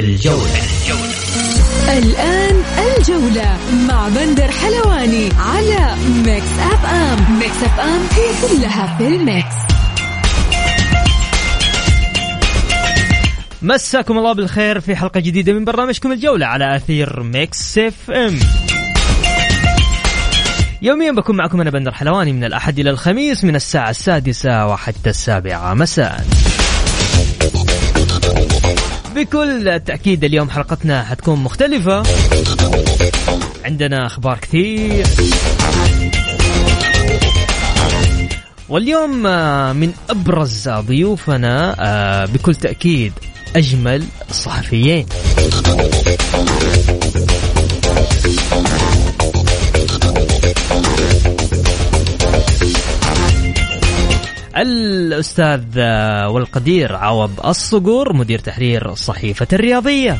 الجولة, الجولة. الآن الجولة مع بندر حلواني على Mix FM Mix FM هي كلها في ال mix. مساكم الله بالخير في حلقة جديدة من برنامجكم الجولة على أثير Mix FM يوميا بكون معكم أنا بندر حلواني من الأحد إلى الخميس من الساعة السادسة وحتى السابعة مساء. بكل تأكيد اليوم حلقتنا حتكون مختلفة. عندنا أخبار كثير. واليوم آه، من أبرز ضيوفنا آه، بكل تأكيد أجمل الصحفيين الأستاذ والقدير عوض الصقور مدير تحرير صحيفة الرياضية.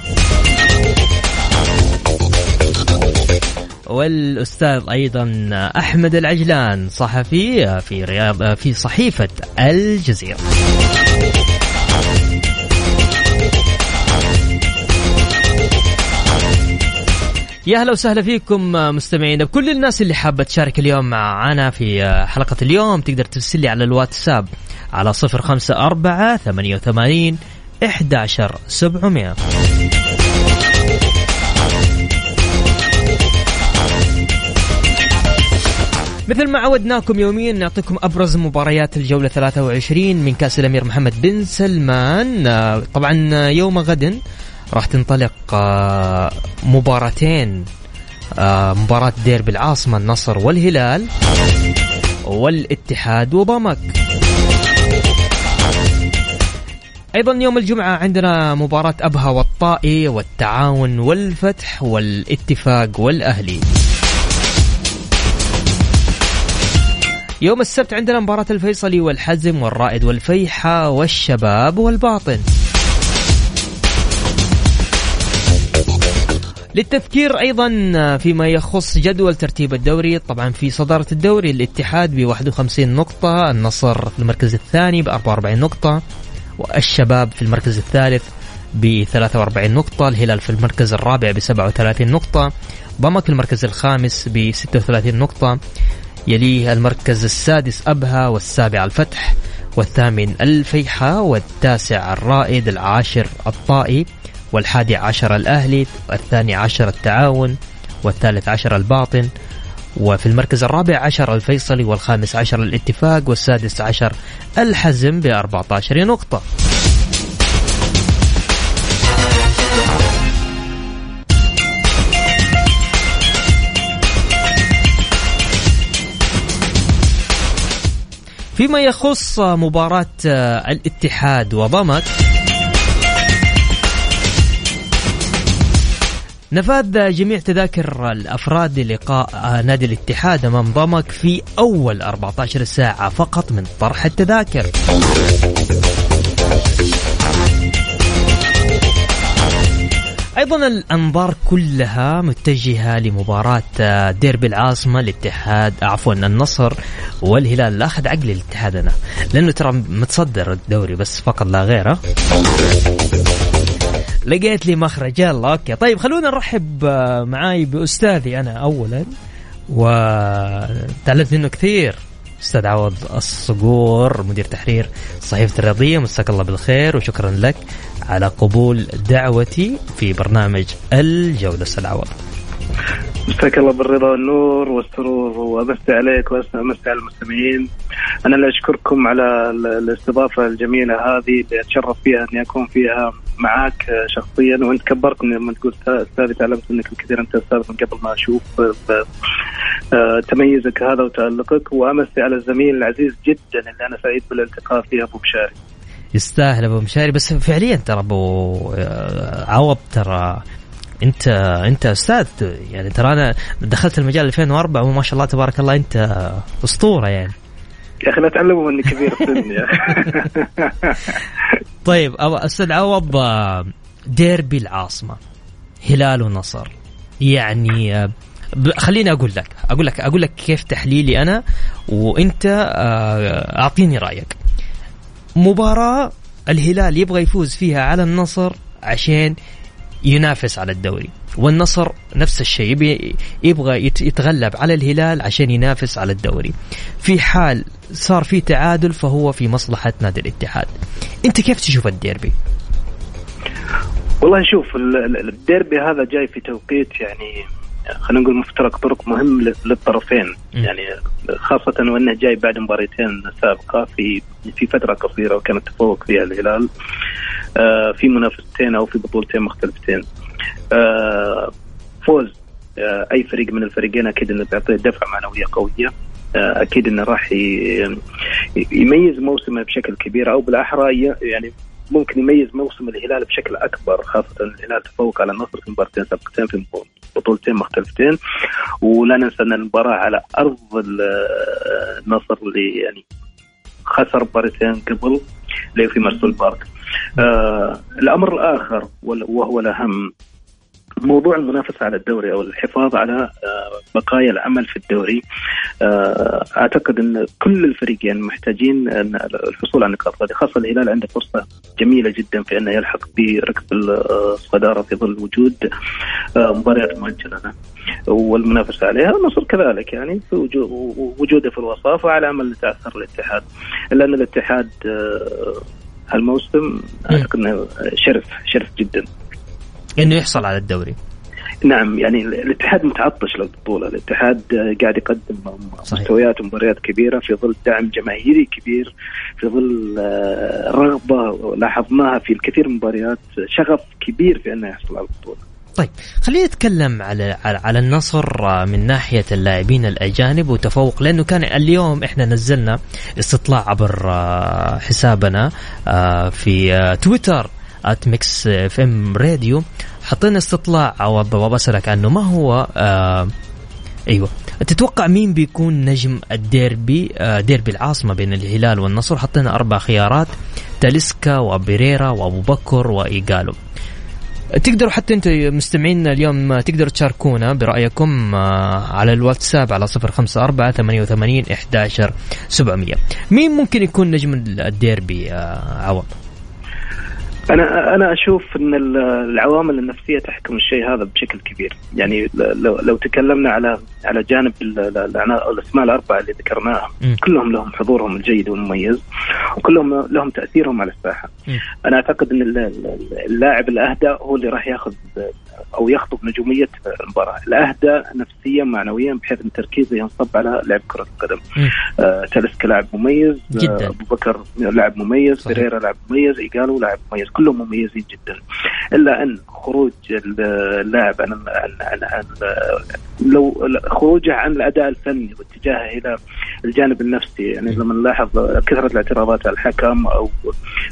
والأستاذ أيضا أحمد العجلان صحفي في رياض في صحيفة الجزيرة. يا هلا وسهلا فيكم مستمعينا بكل الناس اللي حابة تشارك اليوم معنا في حلقة اليوم تقدر ترسل لي على الواتساب على صفر خمسة أربعة ثمانية وثمانين إحداشر سبعمية. مثل ما عودناكم يوميا نعطيكم أبرز مباريات الجولة 23 من كأس الأمير محمد بن سلمان. طبعا يوم غد راح تنطلق آه، مباراتين آه، مباراة ديربي العاصمة النصر والهلال والاتحاد وضمك أيضا يوم الجمعة عندنا مباراة أبها والطائي والتعاون والفتح والاتفاق والأهلي. يوم السبت عندنا مباراة الفيصلي والحزم والرائد والفيحة والشباب والباطن. للتذكير أيضا فيما يخص جدول ترتيب الدوري طبعا في صدارة الدوري الاتحاد ب 51 نقطة النصر في المركز الثاني ب 44 نقطة والشباب في المركز الثالث ب 43 نقطة الهلال في المركز الرابع ب 37 نقطة ضمك المركز الخامس ب 36 نقطة يليه المركز السادس أبها والسابع الفتح والثامن الفيحة والتاسع الرائد العاشر الطائي. والحادي عشر الأهلي والثاني عشر التعاون والثالث عشر الباطن وفي المركز الرابع عشر الفيصلي والخامس عشر الاتفاق والسادس عشر الحزم ب 14 نقطة. فيما يخص مباراة الاتحاد وضمك نفاذ جميع تذاكر الأفراد للقاء نادي الاتحاد أمام ضمك في أول 14 ساعة فقط من طرح التذاكر. أيضا الأنظار كلها متجهة لمباراة ديربي العاصمة الاتحاد عفوا النصر والهلال لا اخذ عقلي الاتحاد أنا لأنه ترى متصدر الدوري بس فقط لا غيره لقيت لي مخرج يلا أوكي. طيب خلونا نرحب آه، معاي بأستاذي أنا اولا. وتعلمت منه كثير. أستاذ عوض الصقور مدير تحرير صحيفة الرياضية. مساك الله بالخير وشكرا لك على قبول دعوتي في برنامج الجولة أستاذ عوض. مساك الله بالرضا والنور والسرور وامسي عليك وامسي على المستمعين. أنا اللي أشكركم على الاستضافة الجميلة هذه اللي أتشرف فيها إني أكون فيها معاك شخصيا. وأنت كبرتني لما تقول أستاذي تعلمت منك الكثير أنت أستاذ من قبل ما أشوف آه، تميزك هذا وتألقك. وامسي على الزميل العزيز جدا اللي أنا سعيد بالالتقاء فيه أبو بشاري يستاهل أبو مشاري. بس فعليا ترى أبو آه، عوض ترى انت انت أستاذ يعني ترى أنا دخلت المجال 2004 وما شاء الله تبارك الله انت اسطورة يعني. يا أخي لا تعلموا اني كبير السن يا طيب أستاذ عوض ديربي العاصمة هلال ونصر. يعني خليني أقول لك أقول لك أقول لك كيف تحليلي أنا وأنت آه، أعطيني رأيك. مباراة الهلال يبغى يفوز فيها على النصر عشان ينافس على الدوري. والنصر نفس الشيء يبغى يتغلب على الهلال عشان ينافس على الدوري. في حال صار في تعادل فهو في مصلحة نادي الاتحاد. أنت كيف تشوف الديربي؟ والله شوف الديربي هذا جاي في توقيت يعني خلينا نقول مفترق طرق مهم للطرفين. يعني خاصة وإنه جاي بعد مباريتين سابقة في في فترة قصيرة وكان التفوق فيها الهلال. آه، في منافستين أو في بطولتين مختلفتين. آه، فوز آه، أي فريق من الفريقين أكيد إنه بيعطيه دفعة معنوية قوية. أكيد إنه راح يميز موسمه بشكل كبير أو بالأحرى يعني ممكن يميز موسم الهلال بشكل أكبر خاصة الهلال تفوق على النصر في مباراتين سابقتين في بطولتين مختلفتين. ولا ننسى إن المباراة على أرض النصر اللي يعني خسر مباراتين قبل اللي في مرسول بارك. آه الأمر الآخر وهو الأهم موضوع المنافسة على الدوري أو الحفاظ على آه، بقايا العمل في الدوري. آه، أعتقد أن كل الفريقين محتاجين الحصول على النقاط هذه خاصة الهلال عنده فرصة جميلة جدا في أنه يلحق بركب الصدارة في ظل وجود آه، مباريات مؤجلة. والمنافسة عليها النصر كذلك يعني في وجوده في الوصافة على أمل يتأثر الاتحاد. إلا أن الاتحاد هالموسم أعتقد إنه شرف شرف جدا. إنه يحصل على الدوري. نعم يعني الاتحاد متعطش للبطولة، الاتحاد قاعد يقدم مستويات ومباريات كبيرة في ظل دعم جماهيري كبير، في ظل آه، رغبة لاحظناها في الكثير من المباريات، شغف كبير في إنه يحصل على البطولة. طيب خلينا نتكلم على على النصر آه، من ناحية اللاعبين الأجانب وتفوق لأنه كان اليوم إحنا نزلنا استطلاع عبر آه، حسابنا في تويتر at Mix FM Radio حطينا استطلاع وبسألك عنه ما هو آه أيوه. تتوقع مين بيكون نجم الديربي آه ديربي العاصمة بين الهلال والنصر؟ حطينا أربع خيارات تاليسكا وبريرا وأبو بكر وإيجالو. تقدروا حتى انت مستمعين اليوم تقدروا تشاركونا برأيكم آه، على الواتساب على 054 88 11 700 مين ممكن يكون نجم الديربي آه، عوض؟ أنا أنا أشوف إن العوامل النفسية تحكم الشيء هذا بشكل كبير. يعني لو لو تكلمنا على على جانب الأسماء الأربعة اللي ذكرناها. كلهم لهم حضورهم الجيد والمميز وكلهم لهم تأثيرهم على الساحة. أنا أعتقد إن اللاعب الأهدى هو اللي راح ياخذ أو يخطب نجومية المباراة، الأهدى نفسيا معنويا بحيث إن تركيزه ينصب على لعب كرة القدم. آه تلسكا لاعب مميز جدا. ابو بكر لاعب مميز بريرا لاعب مميز إيجالو لاعب مميز كلهم مميزين جدا. إلا أن خروج اللاعب عن, عن, عن, عن لو خروجه عن الأداء الفني واتجاهه إلى الجانب النفسي. يعني لما نلاحظ كثرة الاعتراضات على الحكم أو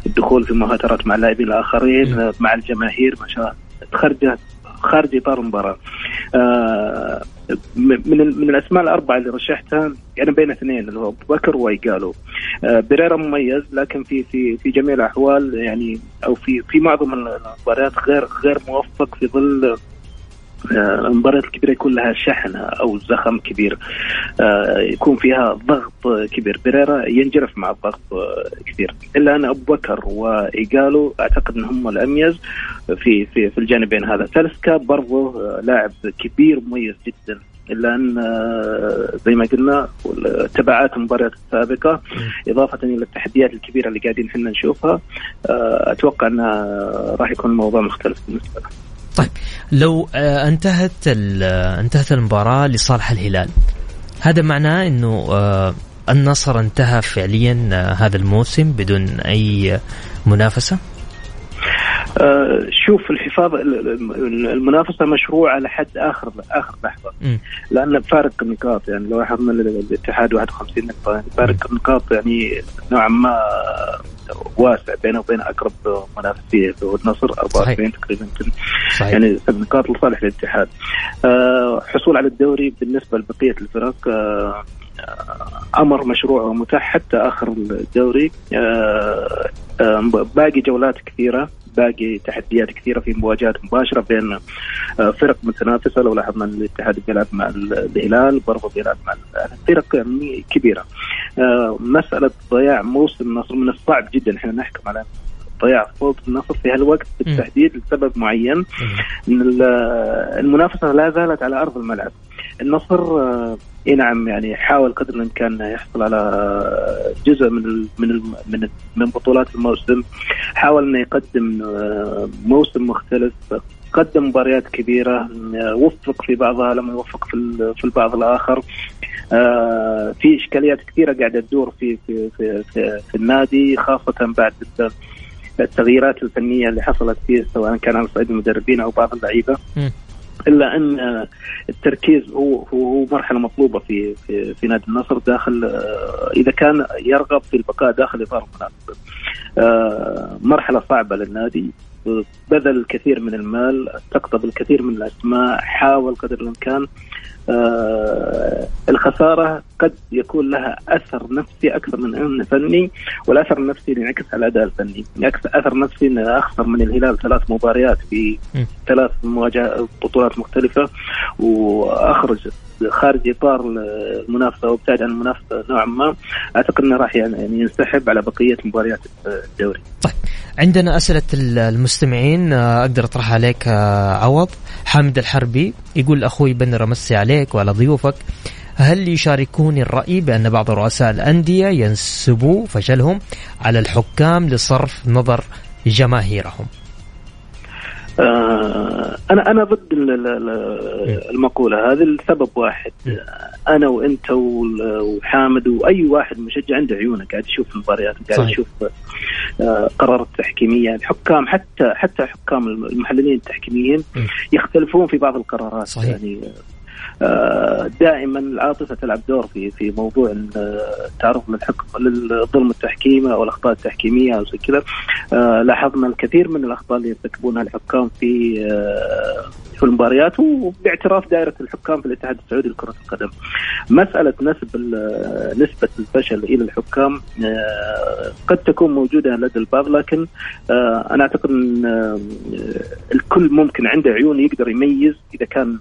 الدخول في مهاترات مع اللاعبين الآخرين مع الجماهير ما شاء خرجت خارج إطار المباراة. آه من من الأسماء الأربعة اللي رشحتها يعني بين اثنين اللي هو ابو بكر وأيجالو. آه بريرا مميز لكن في في في جميع الأحوال يعني أو في في معظم المباريات غير غير موفق في ظل المباريات الكبيرة يكون لها شحن أو زخم كبير. آه، يكون فيها ضغط كبير. بيريرا ينجرف مع الضغط كثير إلا أن أبو بكر وإيجالو أعتقد ان هم الأميز في في في الجانبين هذا. تلسكا برضه لاعب كبير مميز جدا. إلا أن آه، زي ما قلنا تبعات المباريات السابقة إضافة إلى التحديات الكبيرة اللي قاعدين إحنا نشوفها آه، أتوقع ان راح يكون الموضوع مختلف بالنسبة له. طيب لو آه، انتهت آه، انتهت المباراة لصالح الهلال هذا معناه إنه آه، النصر انتهى فعليا هذا الموسم بدون أي منافسة؟ آه، شوف الحفاظ المنافسة مشروعة لحد آخر آخر لحظة. لأن فارق النقاط يعني لو اخذنا الاتحاد 51 نقطة يعني فارق النقاط يعني نوعا ما واسع بينه وبين أقرب منافسية هو النصر 44 تقريبا. يعني النقاط لصالح الاتحاد آه، حصول على الدوري بالنسبة لبقية الفرق آه، أمر مشروع ومتاح حتى آخر الدوري. باقي جولات كثيرة. باقي تحديات كثيرة في مواجهات مباشرة بين آه، فرق متنافسة لو لاحظنا الاتحاد بيلعب مع الهلال برضه بيلعب مع فرق يعني كبيرة. آه، مسألة ضياع موسم النصر من الصعب جدا. إحنا نحكم على ضياع فوز النصر في هالوقت بالتحديد لسبب معين. إن المنافسة لا زالت على أرض الملعب. النصر آه، إي نعم يعني حاول قدر الإمكان يحصل على جزء من من من من بطولات الموسم. حاول إنه يقدم آه، موسم مختلف قدم مباريات كبيرة آه، وفق في بعضها لم يوفق في في البعض الآخر. في إشكاليات كثيرة قاعدة تدور في في في, في, في النادي خاصة بعد التغييرات الفنية اللي حصلت فيه سواء كان على صعيد المدربين أو بعض اللعيبة. إلا أن التركيز هو هو مرحلة مطلوبة في في, في نادي النصر داخل إذا كان يرغب في البقاء داخل إطار المنافسة. مرحلة صعبة للنادي بذل الكثير من المال استقطب الكثير من الأسماء حاول قدر الإمكان آه الخسارة قد يكون لها أثر نفسي أكثر من انه فني والأثر النفسي ينعكس على الاداء الفني، ينعكس أثر نفسي إنه أخسر من الهلال ثلاث مباريات في ثلاث مواجهات بطولات مختلفة وأخرج خارج إطار المنافسة وابتعد عن المنافسة نوعا ما. أعتقد إنه راح يعني ينسحب على بقية مباريات الدوري. طيب. عندنا أسئلة المستمعين آه، أقدر أطرحها عليك آه، عوض. حامد الحربي يقول أخوي بندر امسي عليك وعلى ضيوفك هل يشاركوني الرأي بأن بعض رؤساء الأندية ينسبوا فشلهم على الحكام لصرف نظر جماهيرهم؟ أنا أنا ضد المقولة. هذه لسبب واحد. أنا وأنت وحامد وأي واحد مشجع عنده عيونه قاعد يشوف المباريات قاعد يشوف آه، قرارات تحكيميه الحكام حتى حتى حكام المحللين التحكيميين يختلفون في بعض القرارات. صحيح. يعني آه، دائما العاطفة تلعب دور في في موضوع التعرض للحق للظلم التحكيمي أو الأخطاء التحكيمية أو زي كذا آه، لاحظنا الكثير من الاخطاء اللي يرتكبونها الحكام في آه، في المباريات وباعتراف دائرة الحكام في الاتحاد السعودي لكرة القدم. مسألة نسب نسبة الفشل إلى الحكام قد تكون موجودة لدى البعض لكن أنا أعتقد إن الكل ممكن عنده عيون يقدر يميز إذا كان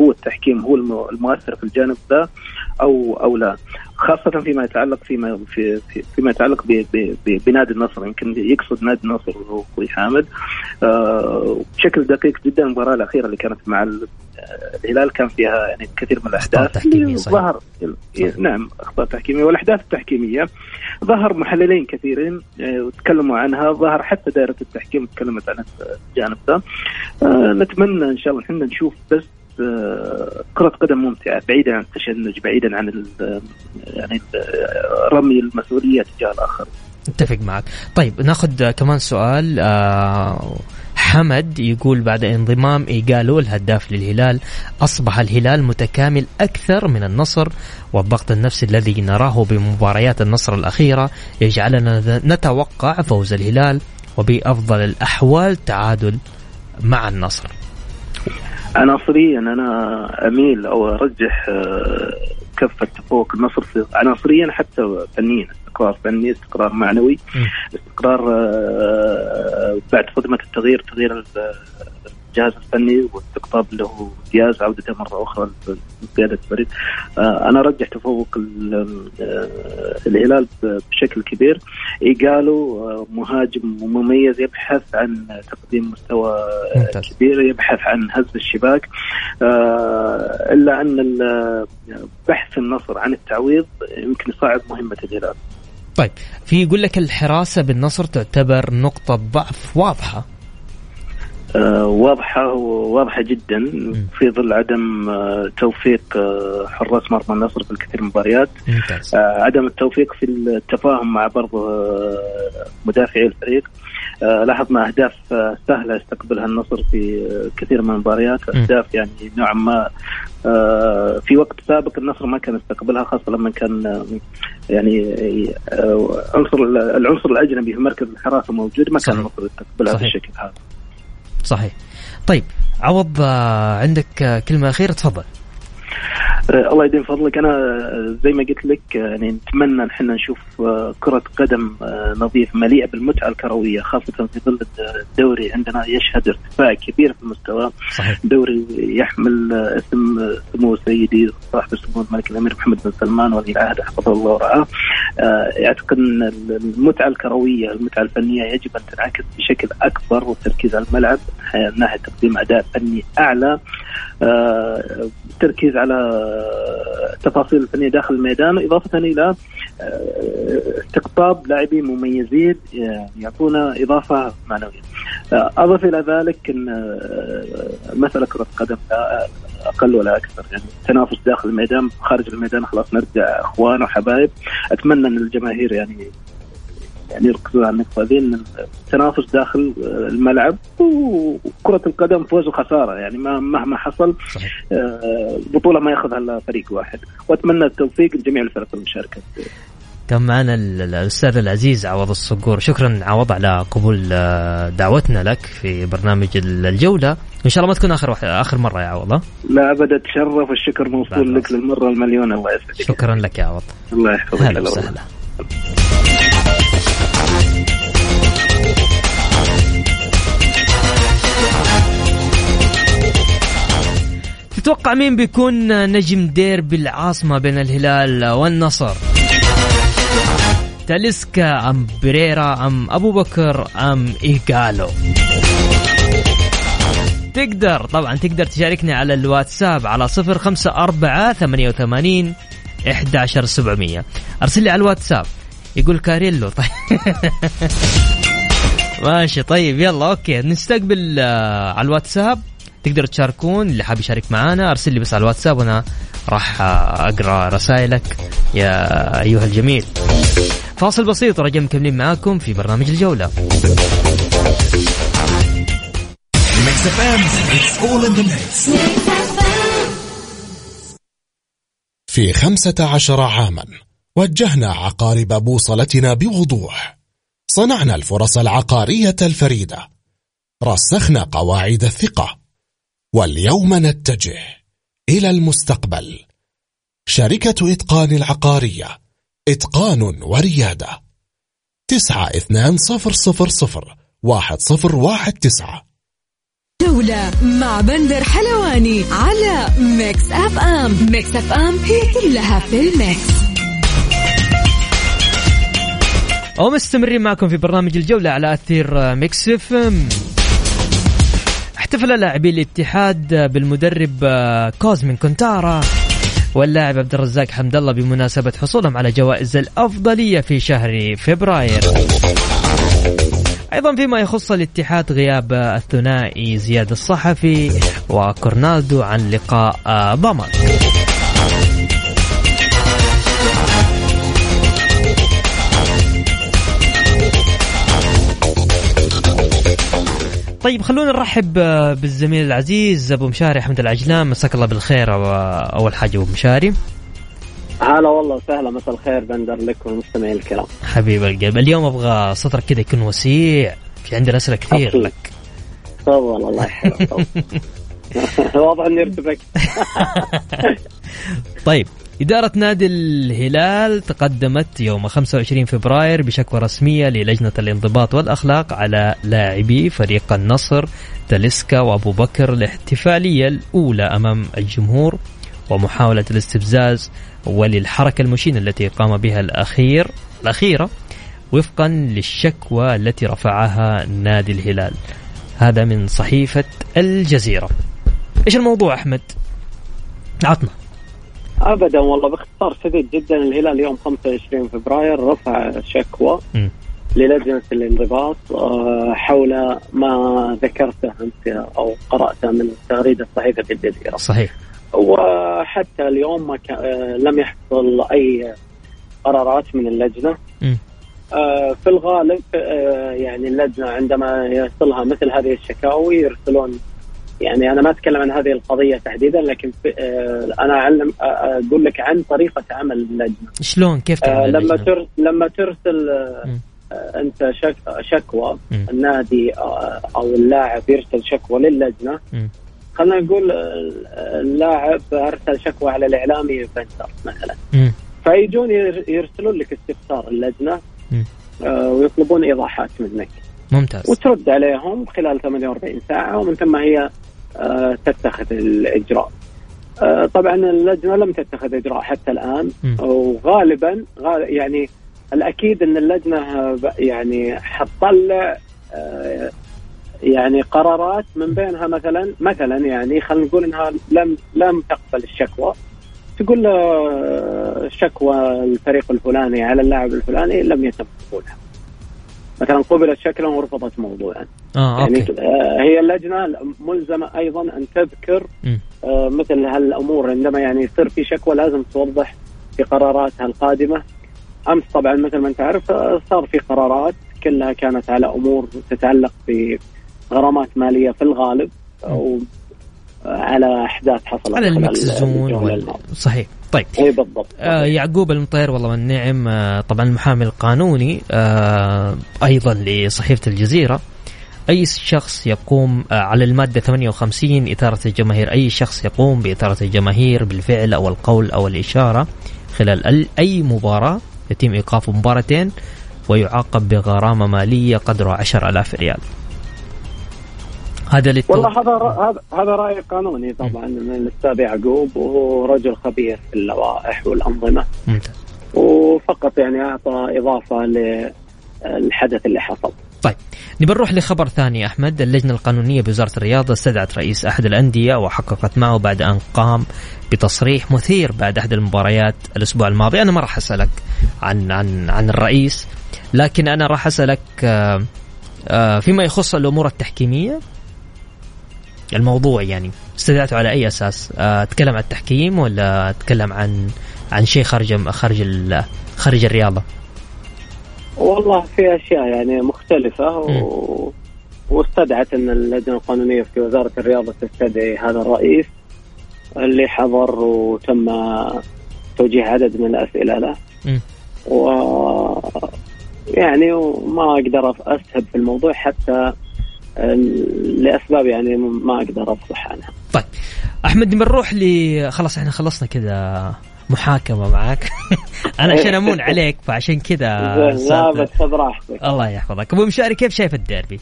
هو التحكيم هو المؤثر في الجانب ذا أو أو لا. خاصة فيما يتعلق فيما في في فيما يتعلق بنادي النصر يمكن يقصد نادي النصر وهو أخوي حامد. آه بشكل دقيق جدا المباراة الأخيرة اللي كانت مع الهلال كان فيها يعني كثير من الأحداث. ظهر نعم أخطاء تحكيمية والأحداث التحكيمية. ظهر محللين كثيرين آه، وتكلموا عنها. ظهر حتى دائرة التحكيم تكلمت عن الجانب ذا آه نتمنى إن شاء الله إحنا نشوف بس كرة قدم ممتعة بعيدا عن التشنج بعيدا عن يعني رمي المسؤولية تجاه الآخر. أتفق معك. طيب ناخذ كمان سؤال آه حمد يقول بعد انضمام ايجالو الهداف للهلال أصبح الهلال متكامل أكثر من النصر والضغط النفسي الذي نراه بمباريات النصر الأخيرة يجعلنا نتوقع فوز الهلال وبأفضل الأحوال تعادل مع النصر. عناصريا أنا أميل أو أرجح آه، كفة تفوق النصر في عناصريا حتى فنيا استقرار فني استقرار معنوي استقرار آه، بعد صدمه التغيير تغيير الجهاز الفني واستقطاب له دياز عودته مرة أخرى لقياده الفريق آه، أنا ارجح تفوق آه، الهلال بشكل كبير. ايجالو آه، مهاجم مميز يبحث عن تقديم مستوى ممتاز. كبير يبحث عن هز الشباك. إلا أن بحث النصر عن التعويض يمكن يصعب مهمة الهلال. طيب في يقول لك الحراسة بالنصر تعتبر نقطة ضعف واضحة. واضحة واضحة جدا في ظل عدم آه، توفيق آه، حراس مرمى النصر في الكثير من المباريات. عدم التوفيق في التفاهم مع برضه مدافعي الفريق. آه، لاحظنا أهداف آه، سهلة يستقبلها النصر في آه، كثير من المباريات. أهداف يعني نوعا ما في وقت سابق النصر ما كان يستقبلها خاصة لما كان يعني عنصر العنصر الأجنبي في مركز الحراسه موجود ما كان النصر يستقبلها بالشكل هذا. صحيح. طيب عوض عندك كلمة أخيرة تفضل. آه، الله يديم فضلك. أنا آه، زي ما قلت لك آه، يعني نتمنى نحن نشوف كرة قدم نظيف مليئة بالمتعة الكروية خاصة في ظل الدوري عندنا يشهد ارتفاع كبير في المستوى. صحيح. دوري يحمل اسم سمو سيدي صاحب السمو الملك الأمير محمد بن سلمان ولي العهد حفظه الله ورعاه. أعتقد إن المتعة الكروية المتعة الفنية يجب أن تنعكس بشكل أكبر والتركيز على الملعب من ناحية تقديم أداء فني أعلى. التركيز على التفاصيل الفنية داخل الميدان إضافة إلى آه، استقطاب لاعبين مميزين يعطونا إضافة معنوية. آه، أضف إلى ذلك إن آه، مسألة كرة القدم لا أقل ولا أكثر يعني تنافس داخل الميدان خارج الميدان خلاص نرجع إخوان وحبايب أتمنى إن الجماهير يعني يعني يركزون على النقطة ذي إن التنافس داخل الملعب وكرة القدم فوز وخسارة يعني مهما حصل صحيح. البطوله ما يأخذها إلا فريق واحد. وأتمنى التوفيق لجميع الفرق المشاركة. كان معنا الأستاذ العزيز عوض الصقور. شكرا عوض على قبول آه، دعوتنا لك في برنامج الجولة. إن شاء الله ما تكون آخر واحد آخر مرة يا عوض لا ابدا تشرف والشكر موصول لك للمرة المليون الله يسعدك. شكرا لك يا عوض. الله يحفظك. هلا وسهلا. تتوقع مين بيكون نجم ديربي العاصمة بين الهلال والنصر؟ تاليسكا أم بريرا أم أبو بكر أم إيجالو؟ تقدر طبعا تقدر تشاركني على الواتساب على صفر خمسة أربعة ثمانية وثمانين إحدى عشر سبعمية. أرسل لي على الواتساب. يقول كاريلو طيب. ماشي طيب يلا okay. نستقبل آه، على الواتساب. تقدروا تشاركون. اللي حاب يشارك معنا ارسل لي بس على الواتساب وأنا راح اقرأ رسائلك يا أيها الجميل. فاصل بسيط ورجع مكملين معاكم في برنامج الجولة. في خمسة عشر عاما وجهنا عقارب بوصلتنا بوضوح. صنعنا الفرص العقارية الفريدة. رسخنا قواعد الثقة. واليوم نتجه إلى المستقبل. شركة إتقان العقارية إتقان وريادة. تسعة اثنان صفر صفر صفر واحد صفر واحد تسعة. جولة مع بندر حلواني على Mix FM. Mix FM هي كلها في ال mix. ومستمرين معكم في برنامج الجولة على أثير Mix FM. احتفل لاعبي الاتحاد بالمدرب آه، كوزمين كونترا واللاعب عبد الرزاق حمد الله بمناسبة حصولهم على جوائز الأفضلية في شهر فبراير. أيضا فيما يخص الاتحاد غياب الثنائي زياد الصحفي وكورونادو عن لقاء آه، ضمك طيب خلونا نرحب بالزميل العزيز أبو مشاري احمد العجلان. مساك الله بالخير. أول حاجة أبو مشاري. هلا والله وسهلا. مساء الخير بندر لك والمستمعين الكرام. حبيب القلب. اليوم أبغى سطرك كذا يكون وسيع. في عندنا أسئلة كثير. أصلي. لك تفضل الله يحفظك. واضح إني ارتبكت طيب إدارة نادي الهلال تقدمت يوم 25 فبراير بشكوى رسمية للجنة الانضباط والأخلاق على لاعبي فريق النصر تلسكا وأبو بكر الاحتفالية الأولى أمام الجمهور ومحاولة الاستفزاز وللحركة المشينة التي قام بها الأخير الأخيرة وفقا للشكوى التي رفعها نادي الهلال. هذا من صحيفة الجزيرة. إيش الموضوع أحمد؟ عطنا. ابدا والله باختصار شديد جدا الهلال يوم 25 فبراير رفع شكوى م. للجنه الانضباط آه، حول ما ذكرته أنت أو قرأته من تغريده صحيفه الجزيرة. صحيح. وحتى اليوم ما آه، لم يحصل أي قرارات من اللجنة. م. آه في الغالب يعني اللجنة عندما يصلها مثل هذه الشكاوي يرسلون يعني أنا ما أتكلم عن هذه القضية تحديدا لكن في آه أنا أعلم آه أقول لك عن طريقة عمل اللجنة. شلون؟ كيف آه لما تر لما ترسل آه أنت شك شكوى م. النادي أو اللاعب يرسل شكوى للجنة. خلينا نقول اللاعب أرسل شكوى على الإعلامي يوفنتوس مثلا. م. فيجون يرسلون لك استفسار اللجنة آه ويطلبون إيضاحات منك. ممتاز. وترد عليهم خلال 48 ساعة ومن ثم هي تتخذ الإجراء. آه طبعا اللجنة لم تتخذ إجراء حتى الآن. وغالبا غال يعني الأكيد إن اللجنة يعني حتطلع آه يعني قرارات من بينها مثلا مثلا يعني خلينا نقول إنها لم لم تقبل الشكوى. تقول شكوى الفريق الفلاني على اللاعب الفلاني لم يتم قبولها. مثلا قبلت شكلا ورفضت موضوعا. آه، يعني أوكي. هي اللجنة ملزمة أيضا أن تذكر آه مثل هالأمور عندما يعني يصير في شكوى لازم توضح في قراراتها القادمة. أمس طبعا مثل ما أنت عارف صار في قرارات كلها كانت على أمور تتعلق بغرامات مالية في الغالب أو على أحداث حصلت على ال mixed zone صحيح. طيب. اي بالضبط. آه يعقوب المطير والله والنعم. آه طبعا المحامي القانوني آه أيضا لصحيفة الجزيرة. أي شخص يقوم آه على المادة 58 إثارة الجماهير. أي شخص يقوم بإثارة الجماهير بالفعل أو القول أو الإشارة خلال أي مباراة. يتم ايقافه مباراتين ويعاقب بغرامة مالية قدرها 10000 ريال. هذا للتو... والله هذا هذا هذا رأي قانوني طبعا من الاستاذ يعقوب وهو رجل خبير في اللوائح والأنظمة. ممتاز. وفقط يعني أعطى إضافة للحدث اللي حصل. طيب نبي نروح لخبر ثاني أحمد. اللجنة القانونية بوزارة الرياضة استدعت رئيس أحد الأندية وحققت معه بعد أن قام بتصريح مثير بعد أحد المباريات الأسبوع الماضي. أنا ما راح أسألك عن عن عن الرئيس لكن أنا راح أسألك فيما يخص الأمور التحكيمية. الموضوع يعني استدعته على أي أساس؟ أتكلم عن التحكيم ولا أتكلم عن عن شيء خارج خارج خارج الرياضة؟ والله في أشياء يعني مختلفة و... واستدعت أن اللجنة القانونية في وزارة الرياضة تستدعي هذا الرئيس اللي حضر وتم توجيه عدد من الأسئلة له. م. و يعني ما أقدر أسهب في الموضوع حتى لأسباب يعني ما أقدر افصح عنها. طيب أحمد بنروح ل خلاص إحنا خلصنا كذا محاكمة معك أنا عشان أمون عليك فعشان كذا لا بس خذ راحتك الله يحفظك أبو مشاري كيف شايف الديربي؟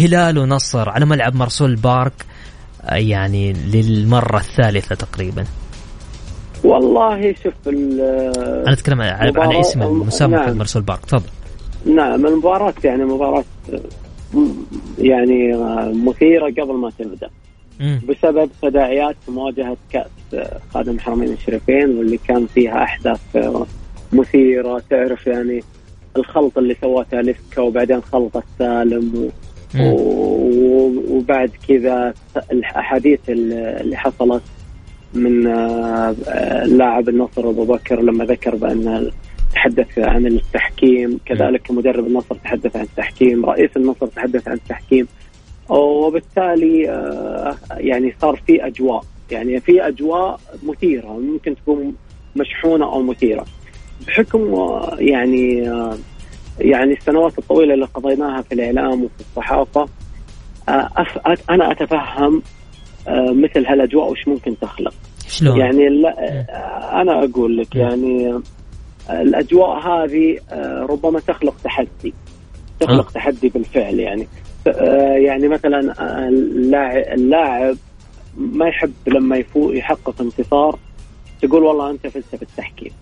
هلال ونصر على ملعب مرسول بارك يعني للمرة الثالثة تقريبا والله شوف أنا أتكلم عن, عن اسم المسابقة نعم. مرسول بارك تفضل نعم المباراة يعني مباراة يعني مثيرة قبل ما تبدأ. بسبب تداعيات مواجهة كأس خادم الحرمين الشريفين واللي كان فيها أحداث مثيرة تعرف يعني الخلط اللي سواه تاليسكا وبعدين خلط السالم وبعد كذا الأحاديث اللي حصلت من لاعب النصر أبو بكر لما ذكر بأن تحدث عن التحكيم كذلك مدرب النصر تحدث عن التحكيم رئيس النصر تحدث عن التحكيم. وبالتالي يعني صار في أجواء. يعني في أجواء مثيرة ممكن تكون مشحونة أو مثيرة. بحكم يعني يعني السنوات الطويلة اللي قضيناها في الإعلام وفي الصحافة أنا أتفهم مثل هالأجواء وش ممكن تخلق. شلون؟ يعني لا أنا أقول لك يعني الأجواء هذه ربما تخلق تحدي تخلق تحدي بالفعل يعني يعني مثلا اللاعب ما يحب لما يفوق يحقق انتصار تقول والله أنت فزت بالتحكيم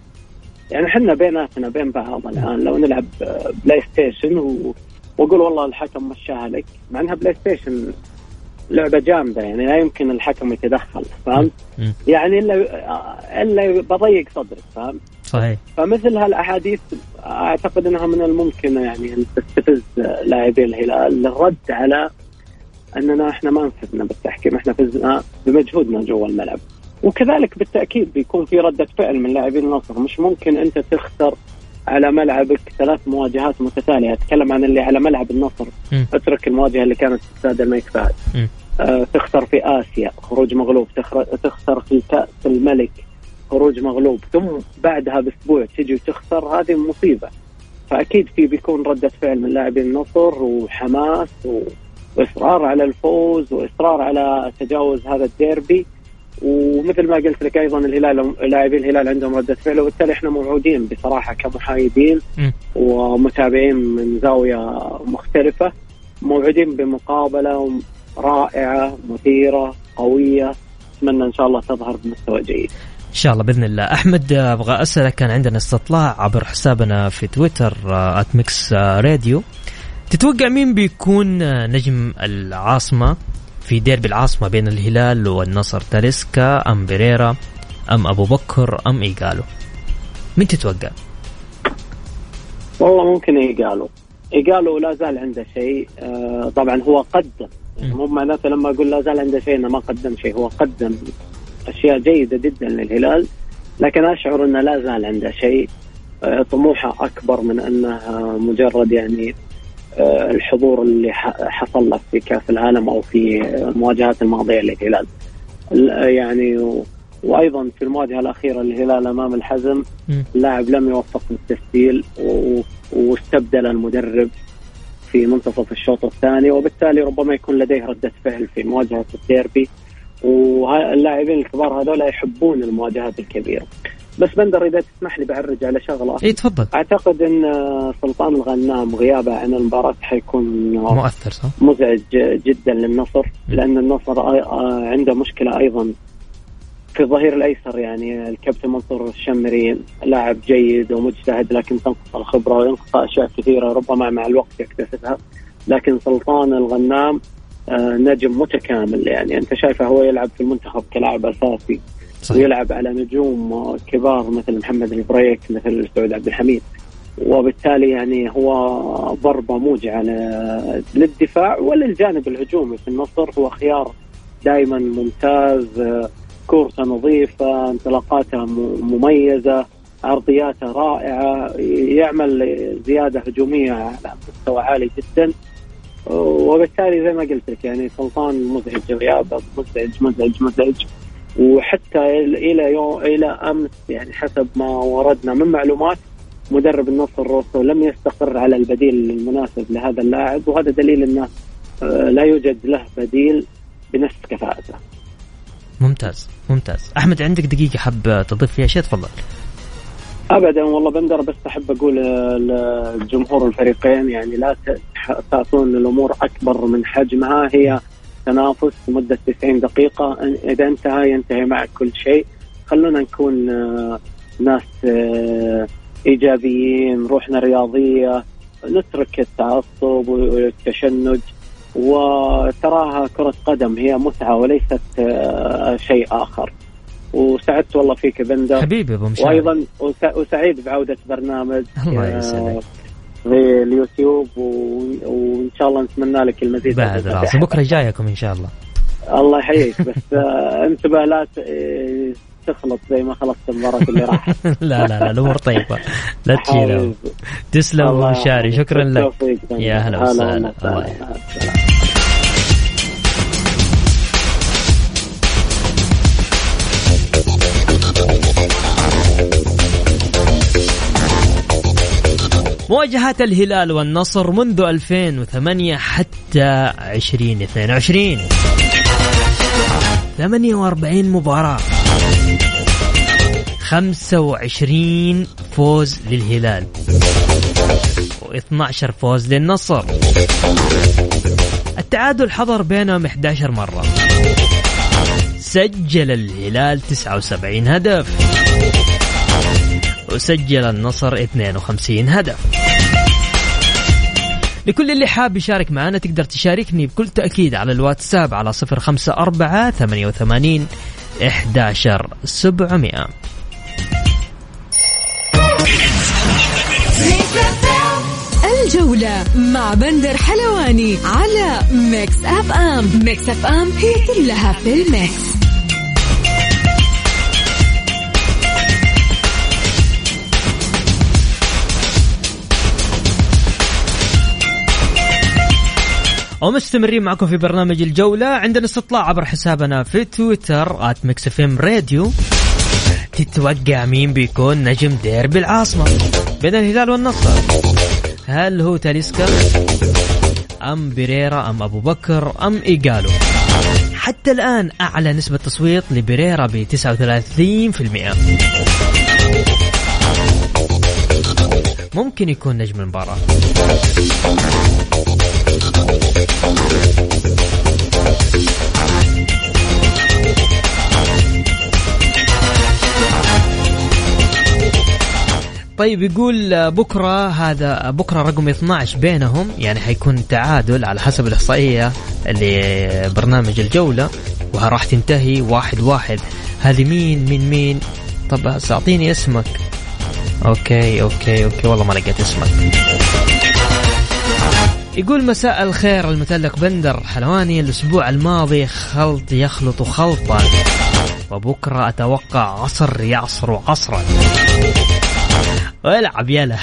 يعني إحنا بيناتنا بين بعض الآن لو نلعب PlayStation و... وأقول والله الحكم مشاها لك مع إنها PlayStation لعبة جامدة يعني لا يمكن الحكم يتدخل فهمت؟ يعني الا إلا بضيق صدرك فهمت؟ صحيح. فمثل هالأحاديث أعتقد أنها من الممكن يعني أن تستفز لاعبي الهلال للرد على أننا إحنا ما فزنا بالتحكيم إحنا فزنا بمجهودنا جوا الملعب. وكذلك بالتأكيد بيكون في ردة فعل من لاعبين النصر مش ممكن أنت تخسر على ملعبك ثلاث مواجهات متتالية. أتكلم عن اللي على ملعب النصر. م. أترك المواجهة اللي كانت في استاد الملك فهد. آه تخسر في آسيا خروج مغلوب. تخسر في كاس الملك. خروج مغلوب ثم بعدها بأسبوع تجي وتخسر هذه مصيبة. فأكيد في بيكون ردة فعل من لاعبين النصر وحماس و... وإصرار على الفوز وإصرار على تجاوز هذا الديربي. ومثل ما قلت لك أيضا الهلال لاعبي الهلال عندهم ردة فعل وبالتالي إحنا موعودين بصراحة كمحايدين ومتابعين من زاوية مختلفة. موعودين بمقابلة رائعة مثيرة قوية. أتمنى إن شاء الله تظهر بمستوى جيد. إن شاء الله بإذن الله. أحمد أبغى أسألك كان عندنا استطلاع عبر حسابنا في تويتر @ميكس راديو. تتوقع مين بيكون نجم العاصمة في ديربي العاصمة بين الهلال والنصر؟ تاليسكا أم بيريرا أم أبو بكر أم إيجالو مين تتوقع؟ والله ممكن إيجالو إيجالو لا زال عنده شيء آه طبعا هو قدم. يعني مو معناته لما أقول لا زال عنده شيء إنه ما قدم شيء هو قدم. أشياء جيدة جدا للهلال لكن أشعر أنه لا زال عنده شيء آه طموحه أكبر من أنه مجرد يعني آه، الحضور اللي حصل له في كأس العالم أو في المواجهات الماضية للهلال. يعني وأيضا في المواجهة الأخيرة للهلال أمام الحزم اللاعب لم يوفق في التسجيل واستبدل المدرب في منتصف الشوط الثاني وبالتالي ربما يكون لديه ردة فعل في مواجهة الديربي. واللاعبين الكبار هذول يحبون المواجهات الكبيرة. بس بندر إذا تسمح لي بعرج على شغلة. إي تفضل. أعتقد إن سلطان الغنام غيابه عن المباراة حيكون مؤثر صح؟ مزعج جدا للنصر لأن النصر عنده مشكلة أيضا في الظهير الأيسر يعني الكابتن منصور الشمري لاعب جيد ومجتهد لكن تنقص الخبرة وينقص أشياء كثيرة ربما مع الوقت يكتسبها. لكن سلطان الغنام آه، نجم متكامل يعني. أنت شايفه هو يلعب في المنتخب كلاعب أساسي صحيح. ويلعب على نجوم كبار مثل محمد البريك مثل سعود عبد الحميد. وبالتالي يعني هو ضربة موجعة للدفاع وللجانب الهجومي. في النصر هو خيار دائما ممتاز كورته نظيفة انطلاقاته مميزة عرضياته رائعة يعمل زيادة هجومية على مستوى عالي جدا. وبالتالي زي ما قلت لك يعني سلطان مزعج غيابه مزعج مزعج مزعج. وحتى إلى يوم إلى أمس يعني حسب ما وردنا من معلومات مدرب النصر روسو لم يستقر على البديل المناسب لهذا اللاعب وهذا دليل أنه آه، لا يوجد له بديل بنفس كفاءته. ممتاز ممتاز. أحمد عندك دقيقة حاب تضيف فيها شيء؟ تفضل. ابدا والله بندر بس أحب أقول لجمهور الفريقين يعني لا تعطون الأمور أكبر من حجمها. هي تنافس لمدة 90 دقيقة. إذا انتهى ينتهي معك كل شيء. خلونا نكون آه، ناس آه، إيجابيين روحنا رياضية نترك التعصب والتشنج. وتراها كرة قدم هي متعة وليست آه، شيء آخر. وسعدت والله فيك بندر. حبيبي أبو مشاهد وأيضا وسعيد بعودة برنامج الله يسعدك. في اليوتيوب وإن شاء الله نتمنى لك المزيد بعد راسي بكرة جايكم إن شاء الله. الله يحييك بس آه، انتبه لا آه، تخلط زي ما خلصت المباراة اللي راحت. لا لا لا الأمور طيبة. لا تشيل تسلم مشاري شكرا لك. يا هلا وسهلا. الله مواجهات الهلال والنصر منذ 2008 حتى 2022 48 مباراة. 25 فوز للهلال. و12 فوز للنصر. التعادل حضر بينهم 11 مرة. سجل الهلال 79 هدف. وسجل النصر 52 هدف. لكل اللي حاب يشارك معنا تقدر تشاركني بكل تأكيد على الواتساب على 054 88 11 700 الجولة مع بندر حلواني على Mix FM. Mix FM هي كلها في ال mix. ومستمرين معكم في برنامج الجولة. عندنا استطلاع عبر حسابنا في تويتر آت إم راديو. تتوقع مين بيكون نجم ديربي العاصمة؟ بين الهلال والنصر. هل هو تاليسكا؟ أم بيريرا؟ أم أبو بكر؟ أم إيجالو؟ حتى الآن أعلى نسبة تصويت لبيريرا ب 39% ممكن يكون نجم المباراة. طيب يقول بكرة هذا بكرة رقم 12 بينهم يعني حيكون تعادل على حسب الإحصائية لبرنامج الجولة وراح تنتهي واحد واحد. هذه مين من مين؟ طب أعطيني اسمك. okay okay okay والله ما لقيت اسمك. يقول مساء الخير المتألق بندر حلواني. الأسبوع الماضي خلط يخلط خلطا وبكرة أتوقع عصر يعصر عصرا. والعب يلا.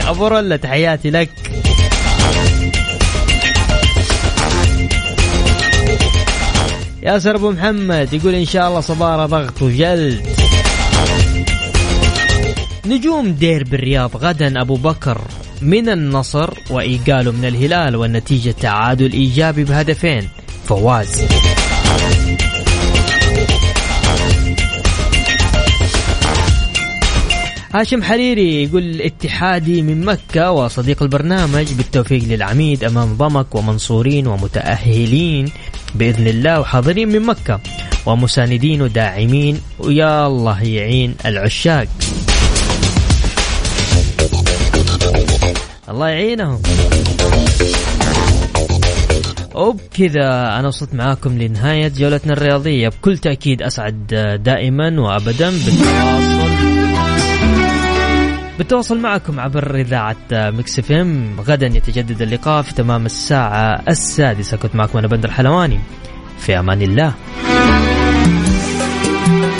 أبو رولا تحياتي لك. ياسر أبو محمد يقول إن شاء الله صبارة ضغط وجلد. نجوم دير بالرياض غدا أبو بكر. من النصر وايقاله من الهلال والنتيجة تعادل إيجابي بهدفين. فواز. هاشم حريري يقول اتحادي من مكة وصديق البرنامج بالتوفيق للعميد أمام ضمك ومنصورين ومتأهلين بإذن الله وحاضرين من مكة ومساندين وداعمين. ويا الله يعين العشاق. الله يعينهم. وبكذا أنا وصلت معاكم لنهاية جولتنا الرياضية. بكل تأكيد أسعد دائما وأبدا بالتواصل. بالتواصل معكم عبر إذاعة Mix FM. غدا يتجدد اللقاء في تمام الساعة السادسة. كنت معكم أنا بندر حلواني. في أمان الله.